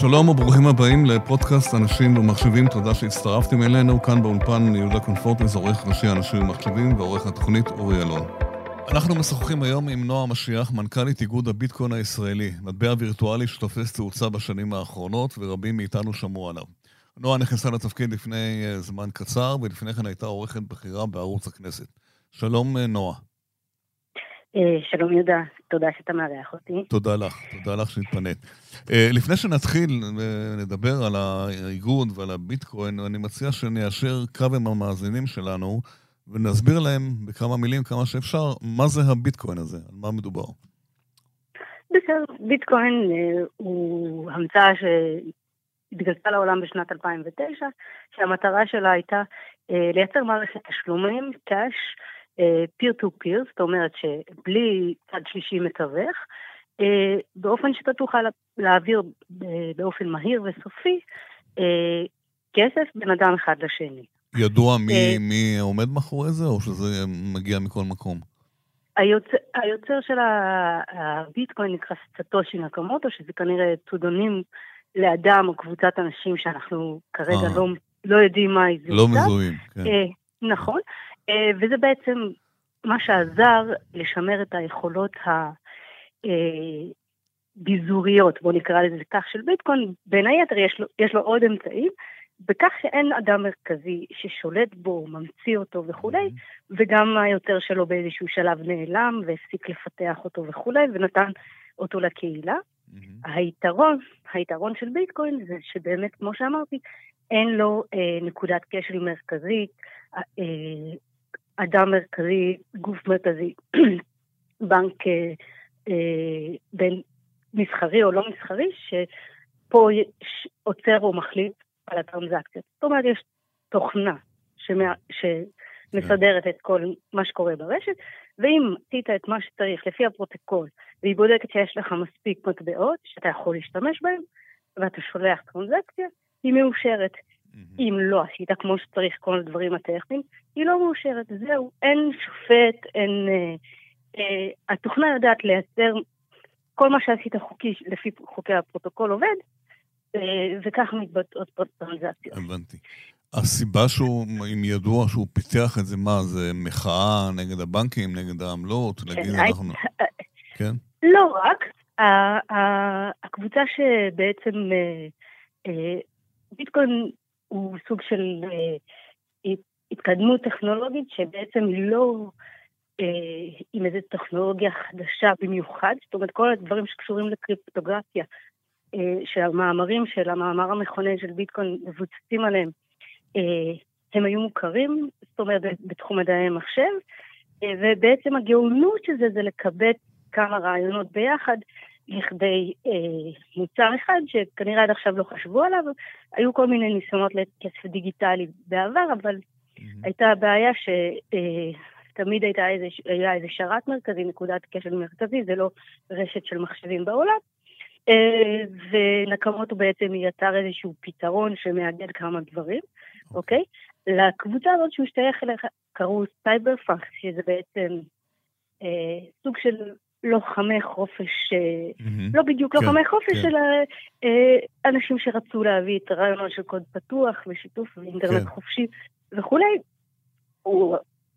שלום וברוכים הבאים לפודקאסט אנשים ומחשבים, תודה שהצטרפתם אלינו. כאן באולפן יהודה קונפורטס, עורך ראשי אנשים ומחשבים ועורך התוכנית אורי אלון. אנחנו משוחחים היום עם נועה משיח, מנכ"לית איגוד הביטקוין הישראלי, מטבע וירטואלי שתופס תאוצה בשנים האחרונות, ורבים מאיתנו שמעו עליו. נועה נכנסה לתפקיד לפני אה, זמן קצר, ולפני כן הייתה עורכת בכירה בערוץ הכנסת. שלום, אה, נועה. אה, שלום יהודה, תודה שאתה מארח אותי. תודה לך, תודה לך שהתפנית. לפני שנתחיל לדבר על האיגוד ועל הביטקוין, אני מציע שניישר קו עם המאזינים שלנו ונסביר להם בכמה מילים, כמה שאפשר, מה זה הביטקוין הזה, על מה מדובר. בסדר, ביטקוין הוא המצאה התגלתה לעולם בשנת 2009, שהמטרה שלה הייתה אה, לייצר מערכת תשלומים, קאש, פיר טו פיר, זאת אומרת שבלי צד שלישי מתווך, אה, באופן שאתה תוכל להעביר אה, באופן מהיר וסופי אה, כסף בין אדם אחד לשני. ידוע מי, מי עומד מאחורי זה, או שזה מגיע מכל מקום? היוצר, היוצר של הביטקוין נקרא סטוטושי נקמוטו, שזה כנראה טודונים לאדם או קבוצת אנשים שאנחנו כרגע אה. לא, לא יודעים מה זה. לא מזוהים, כן. אה, נכון, אה, וזה בעצם מה שעזר לשמר את היכולות הביזוריות, אה, בואו נקרא לזה כך, של ביטקוין. בין היתר יש לו, יש לו עוד אמצעים, בכך שאין אדם מרכזי ששולט בו, ממציא אותו וכולי, mm-hmm. וגם היותר שלו באיזשהו שלב נעלם והפסיק לפתח אותו וכולי, ונתן אותו לקהילה. Mm-hmm. היתרון, היתרון של ביטקוין זה שבאמת, כמו שאמרתי, אין לו אה, נקודת כשל מרכזית, אה, אדם מרכזי, גוף מרכזי, בנק אה, אה, בין מסחרי או לא מסחרי, שפה עוצר או מחליט על הטרנזקציות. זאת אומרת, יש תוכנה שמה, שמסדרת את כל מה שקורה ברשת, ואם עשית את מה שצריך לפי הפרוטוקול, והיא בודקת שיש לך מספיק מטבעות שאתה יכול להשתמש בהם, ואתה שולח טרנזקציה, היא מאושרת. Mm-hmm. אם לא עשית כמו שצריך כל הדברים הטכניים, היא לא מאושרת. זהו, אין שופט, אין... אה, אה, התוכנה יודעת לייצר כל מה שעשית חוקי, לפי חוקי הפרוטוקול עובד, אה, וכך מתבטאות טרנזקציות. הבנתי. הסיבה שהוא, אם ידוע שהוא פיתח את זה, מה, זה מחאה נגד הבנקים, נגד העמלות, כן, נגיד אנחנו... כן? לא רק, הקבוצה שבעצם אה, אה, ביטקוין הוא סוג של אה, התקדמות טכנולוגית שבעצם לא עם איזו טכנולוגיה חדשה במיוחד, זאת אומרת כל הדברים שקשורים לקריפטוגרפיה, שהמאמרים של המאמר המכונן של ביטקוין מבוצצים עליהם, הם היו מוכרים, זאת אומרת בתחום מדעי המחשב, ובעצם הגאונות של זה זה לקבץ כמה רעיונות ביחד לכדי אה, מוצר אחד שכנראה עד עכשיו לא חשבו עליו. היו כל מיני ניסיונות לכסף דיגיטלי בעבר, אבל mm-hmm. הייתה בעיה שתמיד אה, הייתה איזה, היה איזה שרת מרכזי, נקודת קשר מרכזי, זה לא רשת של מחשבים בעולם. אה, ונקמוטו בעצם יצר איזשהו פתרון שמאגד כמה דברים, אוקיי? Okay. Okay? לקבוצה הזאת שהוא השתייך אליה קראו cypherpunks, שזה בעצם אה, סוג של לוחמי חופש, mm-hmm. לא בדיוק כן, לוחמי חופש, כן. אלא אה, אנשים שרצו להביא את הרעיונות של קוד פתוח ושיתוף ואינטרנט כן. חופשי וכולי. הוא,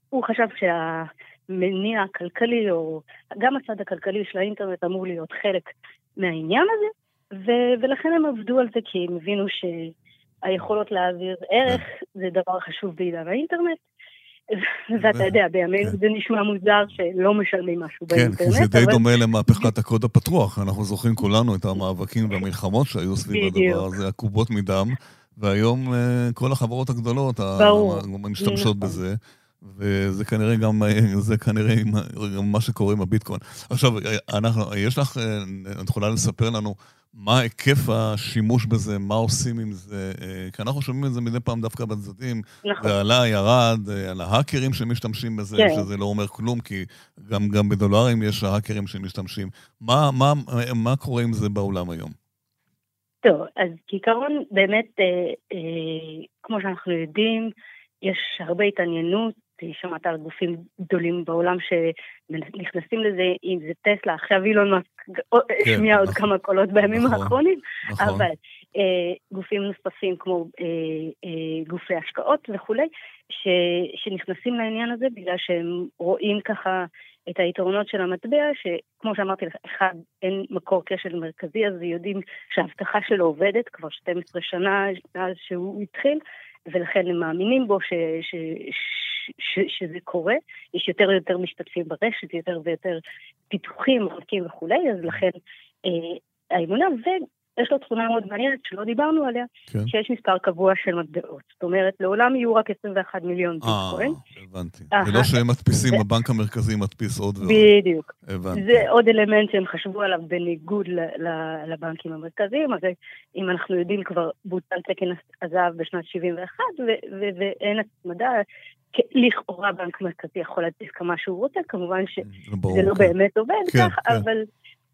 הוא חשב שהמניע הכלכלי, או גם הצד הכלכלי של האינטרנט אמור להיות חלק מהעניין הזה, ו, ולכן הם עבדו על זה כי הם הבינו שהיכולות להעביר ערך זה דבר חשוב בעידן האינטרנט. ואתה יודע, בימינו כן. זה נשמע מוזר שלא משלמים משהו באינטרנט. כן, כי זה די דומה למהפכת הקוד הפתוח. אנחנו זוכרים כולנו את המאבקים והמלחמות שהיו סביב הדבר הזה, הקובות מדם, והיום אה, כל החברות הגדולות משתמשות נכון. בזה. וזה כנראה גם, זה כנראה גם מה שקורה עם הביטקוין. עכשיו, אנחנו, יש לך, את יכולה לספר לנו מה היקף השימוש בזה, מה עושים עם זה, כי אנחנו שומעים את זה מדי פעם דווקא בצדדים, נכון. ועלה, ירד, אה, על ההאקרים שמשתמשים בזה, כן. שזה לא אומר כלום, כי גם, גם בדולרים יש האקרים שמשתמשים. מה, מה, מה קורה עם זה בעולם היום? טוב, אז כעיקרון, באמת, אה, אה, כמו שאנחנו יודעים, יש הרבה התעניינות שמעת על גופים גדולים בעולם שנכנסים לזה, אם זה טסלה, עכשיו אילון מאסק כן, השמיע עוד נכון. כמה קולות בימים נכון, האחרונים, נכון. אבל אה, גופים נוספים כמו אה, אה, גופי השקעות וכולי, ש, שנכנסים לעניין הזה בגלל שהם רואים ככה את היתרונות של המטבע, שכמו שאמרתי לך, אחד, אין מקור כשל מרכזי, אז יודעים שההבטחה שלו עובדת כבר 12 שנה מאז שהוא התחיל, ולכן הם מאמינים בו ש, ש, ש, שזה קורה. יש יותר ויותר משתתפים ברשת, יותר ויותר פיתוחים, עמקים וכולי, אז לכן אה, האמונה, יש לו תכונה מאוד מעניינת שלא דיברנו עליה, כן. שיש מספר קבוע של מטבעות. זאת אומרת, לעולם יהיו רק 21 מיליון ביטקוין. אה, הבנתי. זה לא שהם מדפיסים, הבנק המרכזי מדפיס עוד ועוד. בדיוק. הבנתי. זה עוד אלמנט שהם חשבו עליו בניגוד לבנקים המרכזיים, אז אם אנחנו יודעים כבר בוטל תקן הזהב בשנת 71, ואין הצמדה, לכאורה בנק מרכזי יכול להדפיס כמה שהוא רוצה, כמובן שזה לא כן. באמת עובד כן, כך, כן. אבל...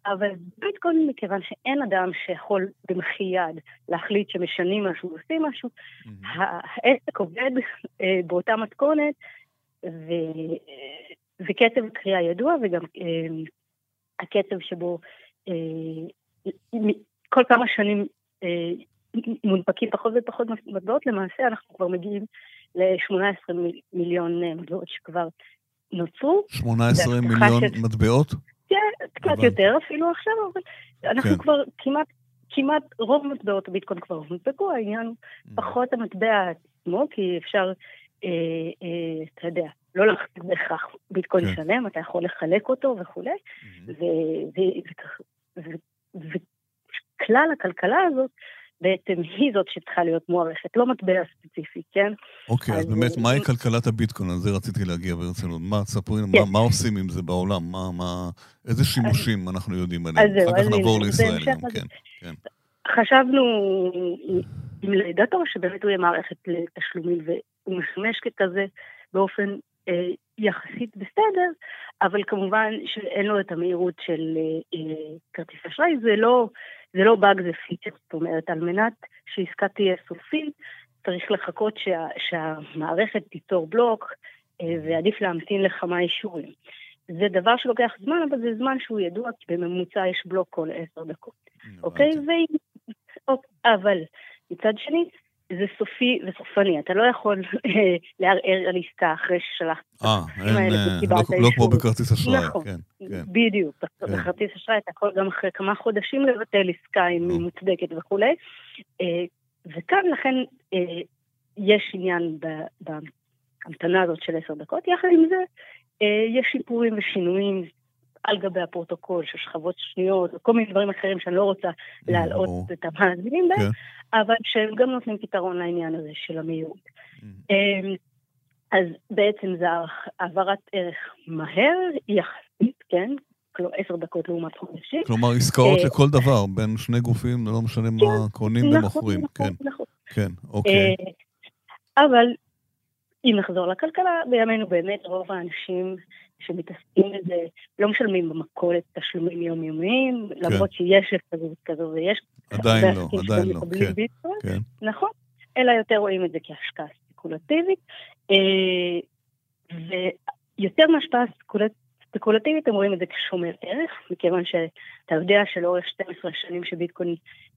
אבל ביטקוין, מכיוון שאין אדם שיכול במחי יד להחליט שמשנים משהו, ועושים משהו, mm-hmm. העסק עובד אה, באותה מתכונת, ו... וקצב הקריאה ידוע, וגם אה, הקצב שבו אה, כל כמה שנים אה, מונפקים פחות ופחות מטבעות, למעשה אנחנו כבר מגיעים ל-18 מיליון אה, מטבעות שכבר נוצרו. 18 מיליון ש... מטבעות? כן, קצת יותר אפילו עכשיו, אבל אנחנו כן. כבר כמעט, כמעט רוב מטבעות הביטקוין כבר הונפקו, העניין הוא mm. פחות המטבע עצמו, כי אפשר, אה, אה, אתה יודע, לא להחזיק בהכרח ביטקוין כן. שלם, אתה יכול לחלק אותו וכולי, mm-hmm. וכלל הכלכלה הזאת בעצם היא זאת שצריכה להיות מוערכת, לא מטבע ספציפי, כן? אוקיי, אז, אז באמת, מהי כלכלת הביטקוין? על זה רציתי להגיע ברצינות. מה, ספרי, כן. מה, מה עושים עם זה בעולם? מה, מה, איזה שימושים אז, אנחנו יודעים עליהם? אחר כך נעבור לישראל גם, כן, כן. חשבנו עם לידתו שבאמת הוא יהיה מערכת לתשלומים, והוא משמש ככזה באופן אה, יחסית בסדר, אבל כמובן שאין לו את המהירות של אה, אה, כרטיס אשראי, זה לא... זה לא באג, זה פיצ'ר, זאת אומרת, על מנת שעסקה תהיה סופית, צריך לחכות שה, שהמערכת תיצור בלוק, אה, ועדיף להמתין לכמה אישורים. זה דבר שלוקח זמן, אבל זה זמן שהוא ידוע, כי בממוצע יש בלוק כל עשר דקות, אוקיי? ו... אבל מצד שני, זה סופי וסופני, אתה לא יכול אה, לערער על עסקה אחרי ששלחת האלה אה, לא, לא כמו בכרטיס אשראי, נכון, כן, כן. בדיוק. כן. בכרטיס אשראי אתה יכול גם אחרי כמה חודשים לבטל עסקה אם היא מוצדקת וכולי. אה, וכאן לכן יש עניין בהמתנה הזאת של עשר דקות. יחד עם זה, יש שיפורים ושינויים על גבי הפרוטוקול של שכבות שניות, וכל מיני דברים אחרים שאני לא רוצה להלאות את המאזינים בהם, כן. אבל שהם גם נותנים פתרון לעניין הזה של המהירות. אמ, אז בעצם זה העברת ערך מהר יחסית, כן? כלומר עשר דקות לעומת חודשים. כלומר עסקאות אה, לכל דבר, בין שני גופים, לא משנה מה כן, קונים נכון, ומוכרים. נכון, כן, נכון. כן, אוקיי. אה, אבל אם נחזור לכלכלה, בימינו באמת רוב האנשים שמתעסקים בזה לא משלמים במכולת תשלומים יומיומיים, כן. למרות שיש אפשרות כזו ויש... עדיין לא, עדיין לא, כן, כן. נכון, אלא יותר רואים את זה כהשקעה ספקולטיבית, אה, ויותר מהשפעה ספקולטיבית הם רואים את זה כשומר ערך, מכיוון שאתה יודע שלאורך 12 שנים שביטקוין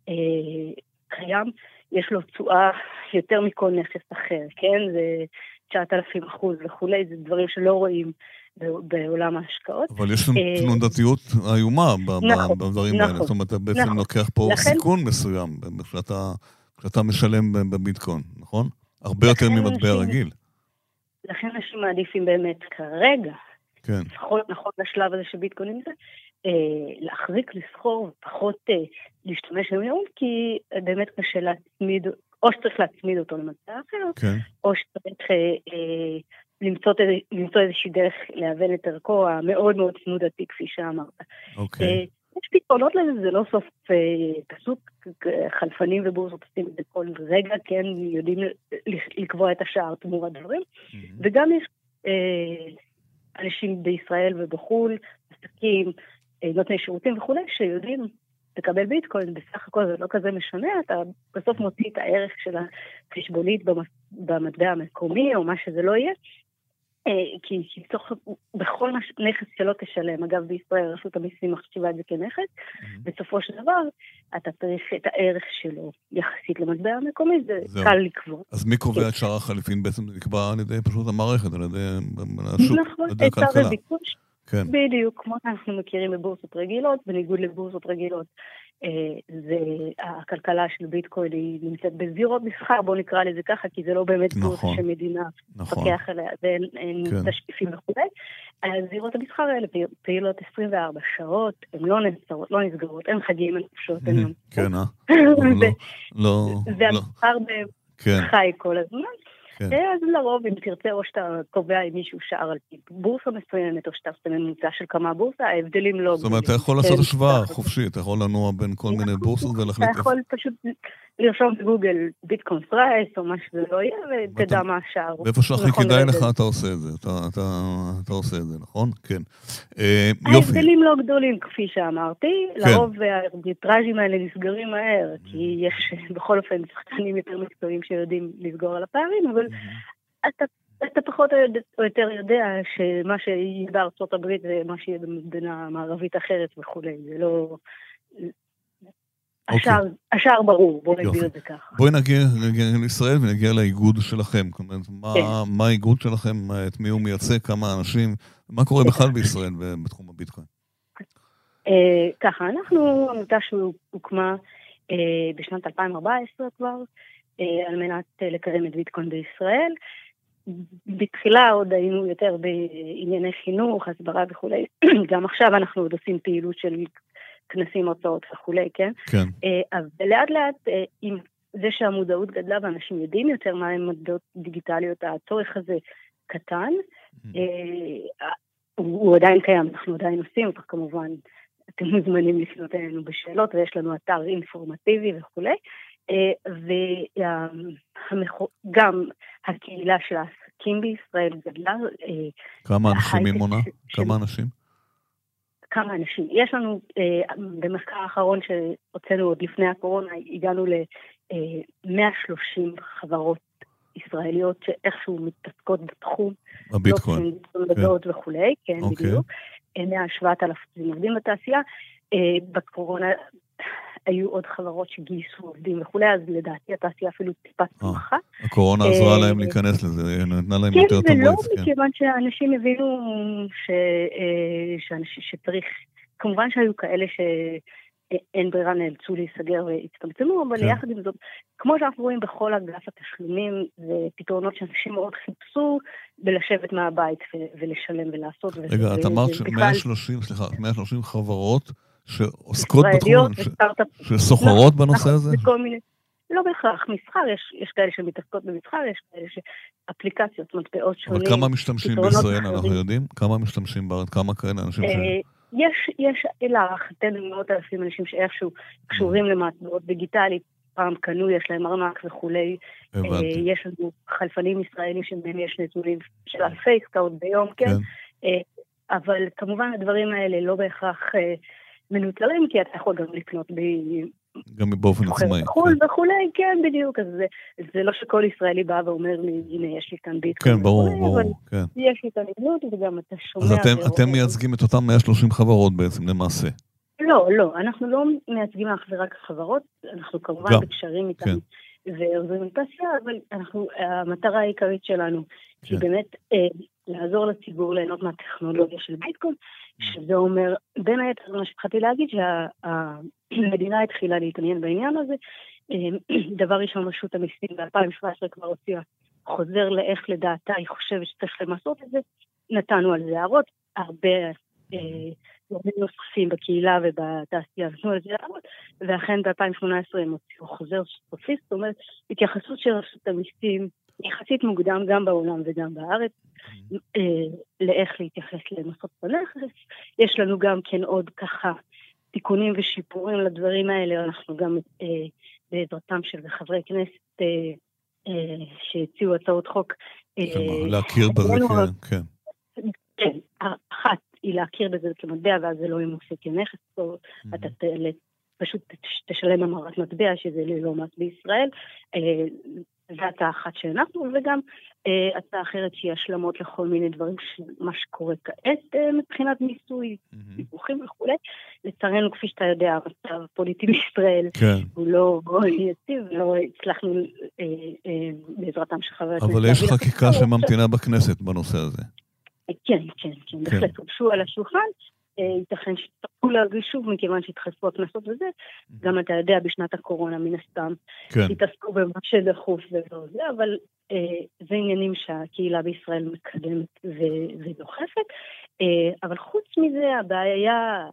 אה, קיים, יש לו תשואה יותר מכל נכס אחר, כן? זה 9,000 אחוז וכולי, זה דברים שלא רואים בעולם ההשקעות. אבל יש אה, תנודתיות איומה נכון, בדברים האלה. נכון, זאת אומרת, אתה בעצם נכון. לוקח פה סיכון מסוים כשאתה משלם בביטקוין, נכון? הרבה יותר ממטבע רגיל. לכן אנשים מעדיפים באמת כרגע, כן. לפחות נכון לשלב הזה שביטקוין נמצא, אה, להחזיק, לסחור, ופחות אה, להשתמש במהירות, כי באמת קשה להצמיד, או שצריך להצמיד אותו למטבע אחר, כן. או שצריך אה, אה, למצוא, למצוא איזושהי דרך להוון את ערכו המאוד מאוד תנודתי, כפי שאמרת. אוקיי. אה, יש פתרונות לזה, זה לא סוף אה, פסוק, חלפנים ובורסות עושים את זה כל רגע, כן, יודעים לקבוע את השער תמורת דברים, mm-hmm. וגם יש אה, אנשים בישראל ובחו"ל, עסקים, אה, נותני שירותים וכולי, שיודעים לקבל ביטקוין, בסך הכל זה לא כזה משנה, אתה בסוף מוציא את הערך של החשבונית במטבע המקומי, או מה שזה לא יהיה, כי, כי תוך, בכל נכס שלא תשלם, אגב בישראל רשות המיסים מחשיבה את זה כנכס. בסופו של דבר אתה צריך את הערך שלו יחסית למטבע המקומי, זה. קל לקבוע. אז מי קובע את שער החליפין בעצם? נקבע על ידי פשוט המערכת, על ידי השוק, נכון, על ידי הכלכלה. נכון, היצע וביקוש. כן. בדיוק, כמו שאנחנו מכירים בבורסות רגילות, בניגוד לבורסות רגילות. אה, זה, הכלכלה של ביטקוין היא נמצאת בזירות מסחר, בואו נקרא לזה ככה, כי זה לא באמת נכון, בורסה שמדינה נכון. מפקח עליה, ואין כן. תשקיפים וכולי. הזירות המסחר האלה פעילות 24 שעות, הן לא נסגרות, לא נסגרות, אין חגים, אין חופשות, אין יום. כן, אה? לא, לא. והמסחר כן. חי כל הזמן. כן. אז לרוב, אם תרצה, או שאתה קובע עם מישהו שער על פי בורסה מסוימת, או שאתה עושה ממוצע של כמה בורסה, ההבדלים לא... זאת אומרת, אתה יכול לעשות כן. השוואה חופשית, אתה יכול לנוע בין כל מיני בורסות ולהחליט... אתה יכול פשוט לרשום בגוגל ביטקוין פרייס, או מה שזה לא יהיה, ותדע מה השער. ואיפה שהכי נכון כדאי לך, אתה עושה את זה. אתה עושה את זה, נכון? כן. אה, יופי. ההבדלים לא גדולים, כפי שאמרתי. כן. לרוב הארביטראז'ים האלה נסגרים מהר, כי יש בכל אופן שחקנים יותר מקצועיים שיודעים לסגור על הפערים, אבל אתה אתה פחות או יותר יודע שמה שיהיה בארצות הברית זה מה שיהיה במדינה מערבית אחרת וכולי, זה לא... אוקיי. השער, השער ברור, בוא נגדיר את זה ככה. בואי נגיע, נגיע לישראל ונגיע לאיגוד שלכם. זאת אומרת, מה, כן. מה האיגוד שלכם, את מי הוא מייצג, כמה אנשים, מה קורה בכלל בישראל בתחום הביטקוין? אה, ככה, אנחנו עמותה שהוקמה אה, בשנת 2014 כבר, אה, על מנת לקדם את ביטקוין בישראל. בתחילה עוד היינו יותר בענייני חינוך, הסברה וכולי. גם עכשיו אנחנו עוד עושים פעילות של כנסים, הרצאות וכולי, כן? כן. אבל לאט לאט, עם זה שהמודעות גדלה ואנשים יודעים יותר מהן מדעות דיגיטליות, הצורך הזה קטן. Mm. הוא עדיין קיים, אנחנו עדיין עושים אותו כמובן. אתם מוזמנים לפנות אלינו בשאלות, ויש לנו אתר אינפורמטיבי וכולי. וגם הקהילה של העסקים בישראל גדלה. כמה אנשים היא מונה? כמה אנשים? כמה אנשים. יש לנו, אה, במחקר האחרון שהוצאנו עוד לפני הקורונה, הגענו ל-130 אה, חברות ישראליות שאיכשהו מתעסקות בתחום. הביטקוין. לא כן. וכולי, כן, אוקיי. בדיוק. 107,000 עובדים בתעשייה. אה, בקורונה היו עוד חברות שגייסו עובדים וכולי, אז לדעתי התעשייה אפילו טיפה צמחה. הקורונה עזרה להם להיכנס לזה, נתנה להם יותר תמריץ. כן, ולא מכיוון שאנשים הבינו שצריך, כמובן שהיו כאלה שאין ברירה נאלצו להיסגר והצטמצמו, אבל כן. יחד עם זאת, כמו שאנחנו רואים בכל אגף התשלומים, זה פתרונות שאנשים מאוד חיפשו בלשבת מהבית ולשלם ולעשות. רגע, את אמרת ש-130, סליחה, 130 חברות שעוסקות בתחום, שסוחרות לא, בנושא הזה? לא בהכרח, מסחר, יש, יש כאלה שמתעסקות במסחר, יש כאלה שאפליקציות, מטבעות שונים. אבל כמה משתמשים בישראל, אנחנו יודעים? כמה משתמשים בארץ? כמה כאלה אנשים ש... אה, יש, יש להערכתנו מאות אלפים אנשים שאיכשהו קשורים למטבעות דיגיטלית, פעם קנו, יש להם ארנק וכולי. הבנתי. אה, יש לנו חלפנים ישראלים שבהם יש נתונים של אלפי עסקאות ביום, כן? כן. אה, אבל כמובן הדברים האלה לא בהכרח מנוצרים, כי אתה יכול גם לקנות ב... גם באופן עצמאי. בחו"ל כן. וכולי, כן, בדיוק. אז זה, זה לא שכל ישראלי בא ואומר לי, הנה, יש לי כאן ביטקוין. כן, ברור, ברור, כן. יש לי את הנגנות, וגם אתה שומע... אז אתם, אתם מייצגים את אותם 130 חברות בעצם, למעשה. לא, לא, אנחנו לא מייצגים אך ורק חברות, אנחנו כמובן גם, בקשרים איתם. כן. ועוזרים לתעשייה, אבל אנחנו, המטרה העיקרית שלנו כן. היא באמת אה, לעזור לציבור ליהנות מהטכנולוגיה של ביטקוין. שזה אומר, בין היתר, מה שהתחלתי להגיד, שהמדינה התחילה להתעניין בעניין הזה. אה, דבר ראשון, רשות המיסים ב-2017 כבר הוציאה חוזר לאיך לדעתה היא חושבת שצריך למסות את זה. נתנו על זה הערות, הרבה אה, גורמים נוספים בקהילה ובתעשייה נתנו על זה הערות, ואכן ב-2018 הם הוציאו חוזר סופי, זאת אומרת, התייחסות של רשות המיסים יחסית מוקדם גם בעולם וגם בארץ, mm-hmm. אה, לאיך להתייחס למסות בנכס. יש לנו גם כן עוד ככה תיקונים ושיפורים לדברים האלה, אנחנו גם אה, בעזרתם של חברי כנסת אה, שהציעו הצעות חוק. להכיר בזה, כן. כן, אחת היא להכיר בזה כמטבע, ואז זה לא ימוסה כנכס, או mm-hmm. אתה פשוט תשלם המרת מטבע, שזה ללא מס בישראל. זו הצעה אחת שהנחנו, וגם אה, הצעה אחרת שהיא השלמות לכל מיני דברים, מה שקורה כעת אה, מבחינת מיסוי, דיווחים mm-hmm. וכולי. לצערנו, כפי שאתה יודע, המצב הפוליטי בישראל כן. הוא לא יציב, לא הצלחנו אה, אה, בעזרתם של חבר הכנסת... אבל יש חקיקה שממתינה בכנסת בנושא הזה. כן, כן, כן, כן. בהחלט הוגשו על השולחן. אה, ייתכן שיצטרכו להגיש שוב מכיוון שהתחלפו הקנסות וזה. גם אתה יודע, בשנת הקורונה מן הסתם, כן. התעסקו במה שדחוף ולא זה, אבל אה, זה עניינים שהקהילה בישראל מקדמת ודוחפת. אה, אבל חוץ מזה, הבעיה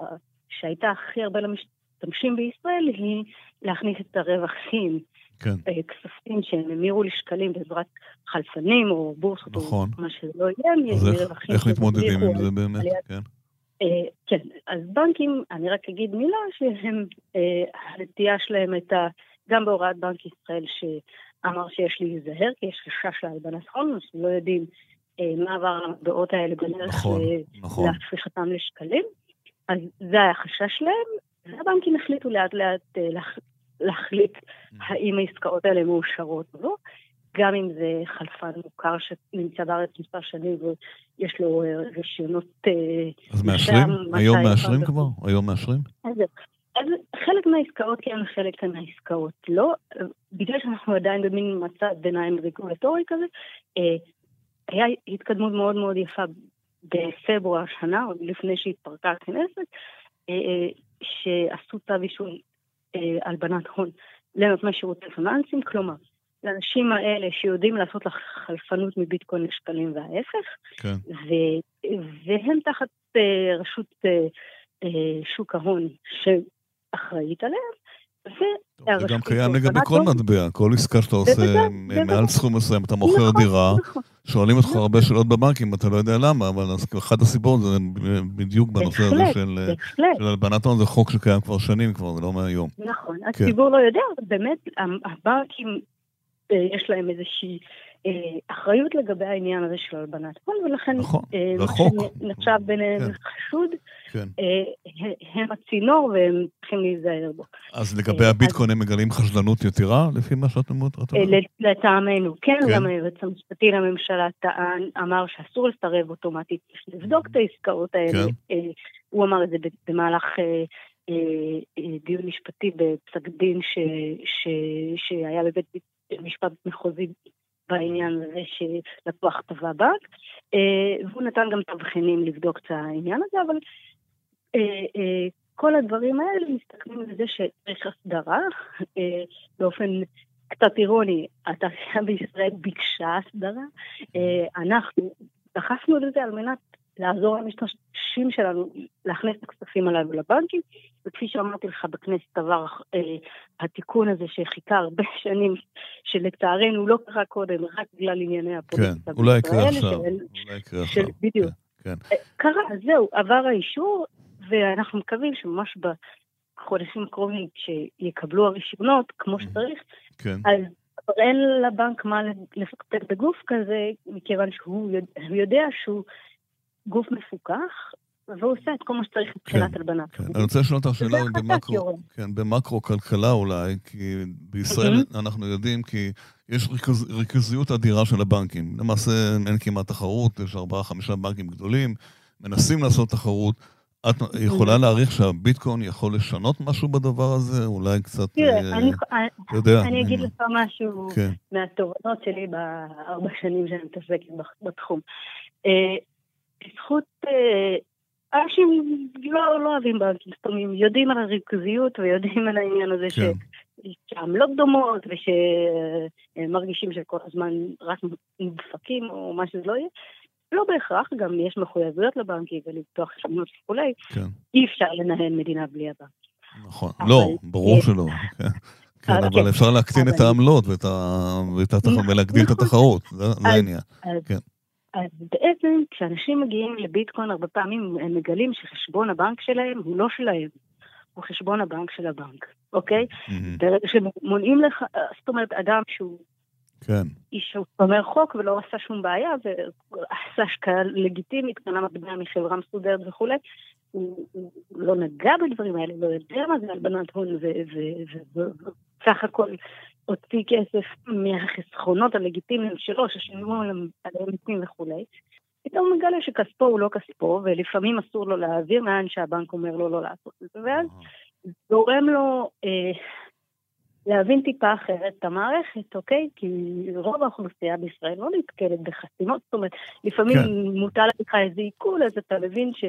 שהייתה הכי הרבה למשתמשים בישראל היא להכניס את הרווחים. כן. אה, כספים שהם המירו לשקלים בעזרת חלפנים או בורסות נכון. או מה שזה לא יהיה. אז איך, איך מתמודדים עם זה באמת? כן. אה, כן, אז בנקים, אני רק אגיד מילה, שהם, אה, הנטייה שלהם הייתה, גם בהוראת בנק ישראל, שאמר שיש להיזהר, כי יש חשש להלבנת הון, אנחנו לא יודעים אה, מה עבר המטבעות האלה בדרך נכון, נכון. להפיכתם לשקלים. אז זה היה החשש שלהם, והבנקים החליטו לאט לאט להחליט mm. האם העסקאות האלה מאושרות או לא. גם אם זה חלפן מוכר שנמצא בארץ מספר שנים ויש לו אה, רישיונות... אה, אז מאשרים? היום מאשרים כבר? היום מאשרים? אז, אז חלק מהעסקאות כן, חלק מהעסקאות לא. בגלל שאנחנו עדיין במין מצב ביניים רגולטורי כזה, אה, היה התקדמות מאוד מאוד יפה בפברואר השנה, עוד לפני שהתפרקה הכנסת, שעשו צו אישור הלבנת הון לנותני שירותי פיננסים, כלומר, לאנשים האלה שיודעים לעשות לך חלפנות מביטקוין לשקלים וההפך, כן. ו- והם תחת uh, רשות uh, uh, שוק ההון שאחראית עליהם. זה גם קיים לגבי כל מטבע, כל עסקה שאתה עושה מעל סכום מסוים, אתה מוכר נכון, דירה, נכון. שואלים אותך נכון. הרבה שאלות בבנקים, אתה לא יודע למה, אבל אחת הסיבות זה בדיוק בנושא הזה של הלבנת הון, זה חוק שקיים כבר שנים כבר, זה לא מהיום. נכון, כן. הציבור לא יודע, באמת הבנקים יש להם איזושהי אה, אחריות לגבי העניין הזה של הלבנת הון, ולכן נכון, אה, רחוק. נחשב ביניהם כן. חשוד, כן. אה, הם הצינור והם צריכים להיזהר בו. אז לגבי אה, הביטקוין הם מגלים חשדנות יתרה, לפי מה שאת אומרת? אה, לטעמנו, כן, כן, גם היועץ המשפטי לממשלה טען, אמר שאסור לסרב אוטומטית, לבדוק את העסקאות האלה. כן. אה, הוא אמר את זה במהלך... אה, אה, אה, דיון משפטי בפסק דין ש, ש, שהיה בבית משפט מחוזי בעניין הזה שלקוח תבע בנק, אה, והוא נתן גם תבחינים לבדוק את העניין הזה, אבל כל הדברים האלה מסתכלים על זה שצריך הסדרה באופן קצת אירוני, התעשייה בישראל ביקשה הסדרה, אנחנו דחפנו לזה על מנת לעזור למשתמשים שלנו להכניס את הכספים הללו לבנקים, וכפי שאמרתי לך בכנסת עבר אה, התיקון הזה שחיכה הרבה שנים, שלצערנו לא קרה קודם, רק בגלל ענייני הפוליטיקה. כן, אולי יקרה עכשיו, אולי יקרה עכשיו. בדיוק. כן, כן. קרה, זהו, עבר האישור, ואנחנו מקווים שממש בחודשים הקרובים, כשיקבלו הרישיונות כמו שצריך, כן. אז אין לבנק מה לפקפק בגוף כזה, מכיוון שהוא יודע שהוא גוף מפוקח, והוא עושה את כל מה שצריך מבחינת כן, הלבנת. כן. אני רוצה לשאול אותך שאלה במקרו, כן, במקרו כלכלה אולי, כי בישראל אנחנו יודעים כי יש ריכוז, ריכוזיות אדירה של הבנקים. למעשה אין כמעט תחרות, יש ארבעה, חמישה בנקים גדולים, מנסים לעשות תחרות. את יכולה להעריך שהביטקוין יכול לשנות משהו בדבר הזה? אולי קצת... תראה, אה, אני, יודע, אני אגיד לך משהו כן. מהתובנות שלי בארבע שנים שאני מתעסקת בתחום. בזכות אה, אנשים לא, לא אוהבים בנקים סתומים, יודעים על הריכוזיות ויודעים על העניין הזה כן. שעמלות דומות ושמרגישים שכל הזמן רק נדפקים או מה שזה לא יהיה. לא בהכרח, גם יש מחויבויות לבנקים ולפתוח חשבונות וכולי. כן. אי אפשר לנהל מדינה בלי הבנק. נכון, אבל... לא, ברור שלא. כן, כן אבל כן. אפשר להקטין את העמלות ולהגדיל את נכון. התחרות, זה העניין. אז בעצם כשאנשים מגיעים לביטקוין הרבה פעמים הם מגלים שחשבון הבנק שלהם הוא לא שלהם, הוא חשבון הבנק של הבנק, אוקיי? ברגע שמונעים לך, זאת אומרת אדם שהוא כן. איש שומר חוק ולא עשה שום בעיה ועשה השקעה לגיטימית, קנה מטבע מחברה מסודרת וכולי, הוא, הוא לא נגע בדברים האלה, לא יודע מה זה הלבנת הון, וסך הכל הוציא כסף מהחסכונות הלגיטימיים שלו, ששילמו עליהם מיסים וכולי. פתאום הוא מגלה שכספו הוא לא כספו, ולפעמים אסור לו להעביר לאן שהבנק אומר לו לא לעשות את זה, ואז גורם לו אה, להבין טיפה אחרת את המערכת, אוקיי? כי רוב האוכלוסייה בישראל לא נתקלת בחסימות, זאת אומרת, לפעמים כן. מוטל לך איזה עיכול, אז אתה מבין ש,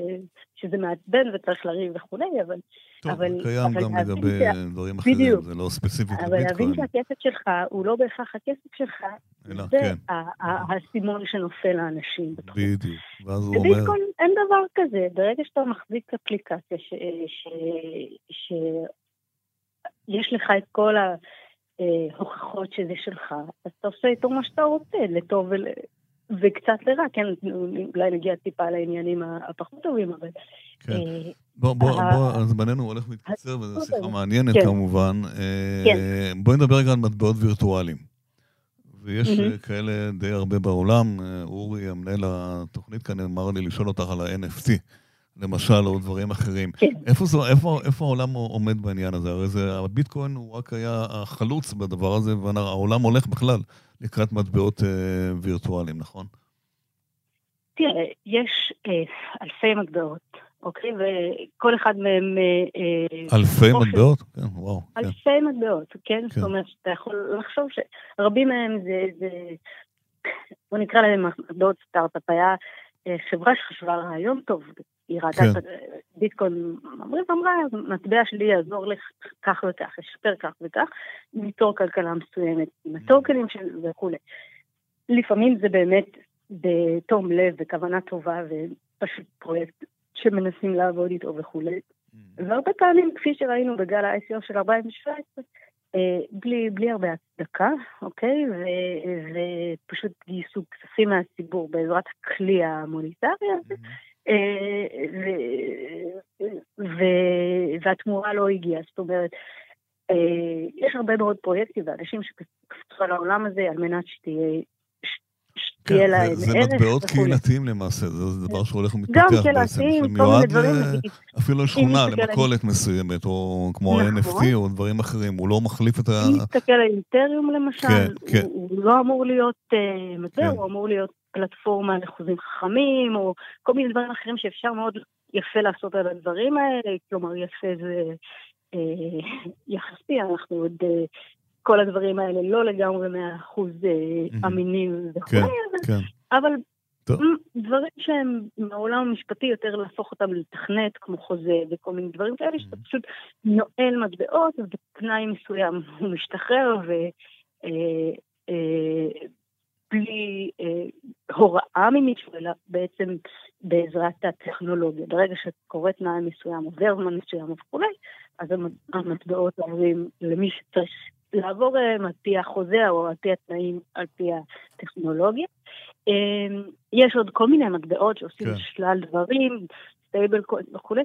שזה מעצבן וצריך לריב וכולי, אבל... טוב, אבל, קיים אבל גם לגבי שה... דברים אחרים, בדיוק. זה לא ספציפית אבל להבין שהכסף שלך הוא לא בהכרח הכסף שלך, אלא, זה כן. האסימון שנופל לאנשים. בדיוק, ואז הוא אומר... בביטקוין אין דבר כזה, ברגע שאתה מחזיק אפליקציה ש... ש... ש... יש לך את כל ההוכחות שזה שלך, אז אתה עושה איתו מה שאתה רוצה, לטוב ול... וקצת לרע, כן, אולי נגיע טיפה לעניינים הפחות טובים, אבל... כן. אה, בוא, בוא, בוא, זמננו הולך ומתקצר, וזו שיחה מעניינת כן. כמובן. אה, כן. בואי נדבר רגע על מטבעות וירטואליים. ויש mm-hmm. כאלה די הרבה בעולם. אורי, המנהל התוכנית כאן, אמר לי לשאול אותך על ה-NFT. למשל, או דברים אחרים. כן. איפה, זו, איפה, איפה העולם עומד בעניין הזה? הרי זה, הביטקוין הוא רק היה החלוץ בדבר הזה, והעולם הולך בכלל לקראת מטבעות אה, וירטואליים, נכון? תראה, יש אה, אלפי מטבעות, אוקיי? וכל אחד מהם... אה, אה אלפי מטבעות? כן, וואו. כן. אלפי כן. מטבעות, כן? כן? זאת אומרת, אתה יכול לחשוב שרבים מהם זה... זה בוא נקרא להם מטבעות סטארט-אפ. היה אה, חברה שחשבה רעיון טוב, היא ראתה כן. ביטקוין, אמרים, אמרה, מטבע שלי יעזור לך כך וכך, ישפר כך וכך, ליצור כלכלה מסוימת עם הטוקנים וכולי. לפעמים זה באמת בתום לב וכוונה טובה ופשוט פרויקט שמנסים לעבוד איתו וכולי. והרבה פעמים, כפי שראינו בגל ה-ICO של 2017, אה, בלי, בלי הרבה הצדקה, אוקיי? ו, ופשוט גייסו כספים מהציבור בעזרת הכלי המוניטרי הזה. Mm-hmm. והתמורה לא הגיעה. זאת אומרת, אה, יש הרבה מאוד פרויקטים ואנשים שקפצו על העולם הזה על מנת שתהיה... שתהיה כן, להם זה מטבעות קהילתיים למעשה, זה דבר שהולך ומתפתח בעצם. מיני דברים. אפילו לשכונה, למכולת מסוימת, או כמו נכון. ה-NFT או דברים אחרים, הוא לא מחליף את ה... אם נסתכל על אינטריום למשל, כן, כן. הוא לא אמור להיות אה, מטבע, הוא אמור להיות פלטפורמה לחוזים חכמים, או כל מיני דברים אחרים שאפשר מאוד יפה לעשות על הדברים האלה, כלומר יפה זה אה, יחסי, אנחנו עוד, אה, כל הדברים האלה לא לגמרי מאה אחוז אה, אמינים וכו', כן, כן. אבל. דברים שהם מהעולם המשפטי יותר להפוך אותם לתכנת כמו חוזה וכל מיני דברים כאלה, שאתה פשוט נועל מטבעות ובתנאי מסוים הוא משתחרר ו... בלי אה, הוראה ממישהו, אלא בעצם בעזרת הטכנולוגיה. ברגע שקורה תנאי מסוים, עובר זמן מסוים וכולי, אז המטבעות עוברים למי שצריך לעבור אליהם על פי החוזה או על פי התנאים, על פי הטכנולוגיה. אה, יש עוד כל מיני מטבעות שעושים כן. שלל דברים, stable וכולי.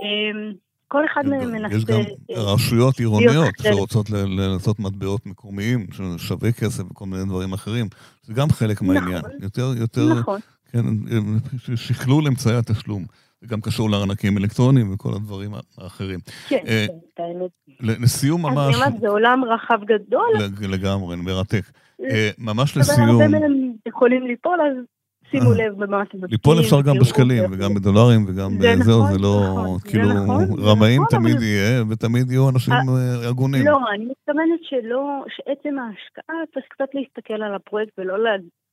אה, כל אחד מהם מנסה... יש גם רשויות עירוניות שרוצות לעשות מטבעות מקומיים, ששווה כסף וכל מיני דברים אחרים. זה גם חלק נכון. מהעניין. יותר, יותר, נכון. כן, שכלול אמצעי התשלום. זה גם קשור לארנקים אלקטרוניים וכל הדברים האחרים. כן, אה, כן, האמת. לסיום ממש... אני אומרת, זה עולם רחב גדול. לגמרי, מרתק. אה, ממש לסיום... אבל הרבה מהם יכולים ליפול, אז שימו לב במה אתם משקיעים. ליפול אפשר גם בשקלים וגם בדולרים וגם בזהו, זה לא, נכון, כאילו, נכון, רמאים נכון, תמיד יהיה, ותמיד יהיו אנשים אה, הגונים. לא, אני מתכוונת שלא, שעצם ההשקעה צריך קצת להסתכל על הפרויקט ולא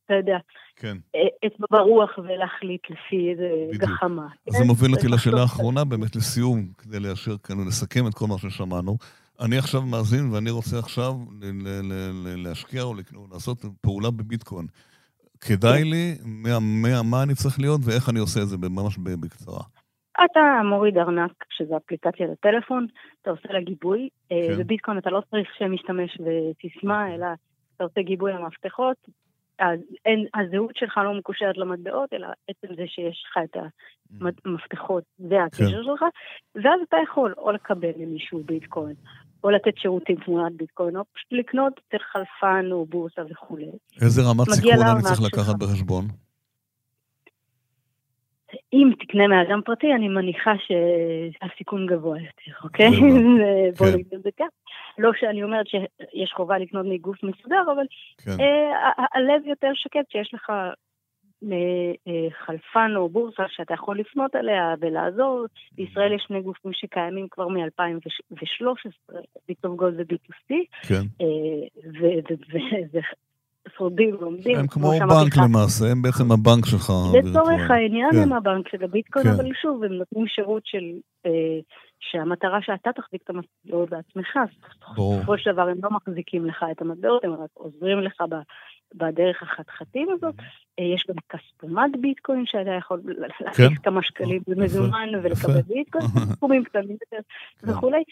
אתה יודע, כן. אצבע ברוח ולהחליט לפי איזה גחמה. זה מוביל אותי לשאלה האחרונה, באמת לסיום, כדי ליישר כאן ולסכם את כל מה ששמענו. אני עכשיו מאזין ואני רוצה עכשיו להשקיע או לעשות פעולה בביטקוין. כדאי לי, מה, מה, מה אני צריך להיות ואיך אני עושה את זה ממש בקצרה. אתה מוריד ארנק, שזה אפליקציה לטלפון, אתה עושה לה גיבוי. אה, כן. בביטקוין אתה לא צריך שמשתמש בסיסמה, אוקיי. אלא אתה עושה גיבוי למפתחות. אז אין, הזהות שלך לא מקושרת למטבעות, אלא עצם זה שיש לך את המפתחות והקשר כן. שלך, ואז אתה יכול או לקבל למישהו ביטקוין, או לתת שירותים תמורת ביטקוין, או פשוט לקנות אצל חלפן או בורסה וכולי. איזה רמת סיכון אני צריך לקחת בחשבון? אם תקנה מאדם פרטי, אני מניחה שהסיכון גבוה יותר, אוקיי? בוא כן. נגיד את זה כך. לא שאני אומרת שיש חובה לקנות מגוף מסודר, אבל כן. אה, הלב יותר שקט שיש לך חלפן או בורסה שאתה יכול לפנות אליה ולעזור. בישראל יש שני גופים שקיימים כבר מ-2013, ביטוב גולד ו-B2C. כן. וזה שורדים ועומדים. הם כמו בנק למעשה, הם בעצם הבנק שלך. לצורך העניין כן. הם הבנק של הביטקוין, כן. אבל שוב, הם נותנים שירות של... אה, שהמטרה שאתה תחזיק את המטבעות בעצמך, בסופו של דבר הם לא מחזיקים לך את המטבעות, הם רק עוזרים לך בדרך החתחתים הזאת. אה, יש גם כספומט ביטקוין שאתה יכול להכניס כן. כמה שקלים במזומן ולקבל ביטקוין, סכומים קטנים יותר כן. וכולי.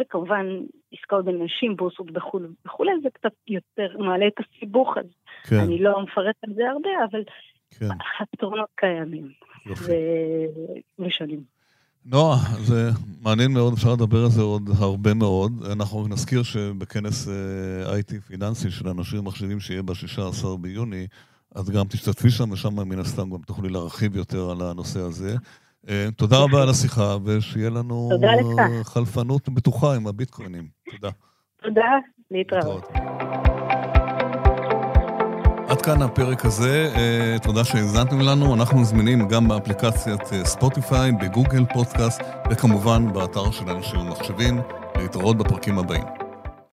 וכמובן עסקאות בין נשים, בורסות בחו"ל וכולי, זה קצת יותר מעלה את הסיבוך, אז כן. אני לא מפרט על זה הרבה, אבל הפתרונות קיימים. ושנים. נועה, זה מעניין מאוד, אפשר לדבר על זה עוד הרבה מאוד. אנחנו נזכיר שבכנס אה, IT פיננסי של אנשים ומחשבים שיהיה ב-16 ביוני, אז גם תשתתפי שם, ושם מן הסתם גם תוכלי להרחיב יותר על הנושא הזה. אה, תודה רבה על השיחה, ושיהיה לנו חלפנות בטוחה עם הביטקוינים. תודה. תודה, להתראות. עד כאן הפרק הזה, אה, תודה שהאזנתם לנו. אנחנו זמינים גם באפליקציית אה, ספוטיפיי, בגוגל פודקאסט, וכמובן באתר של אנשים ומחשבים. להתראות בפרקים הבאים.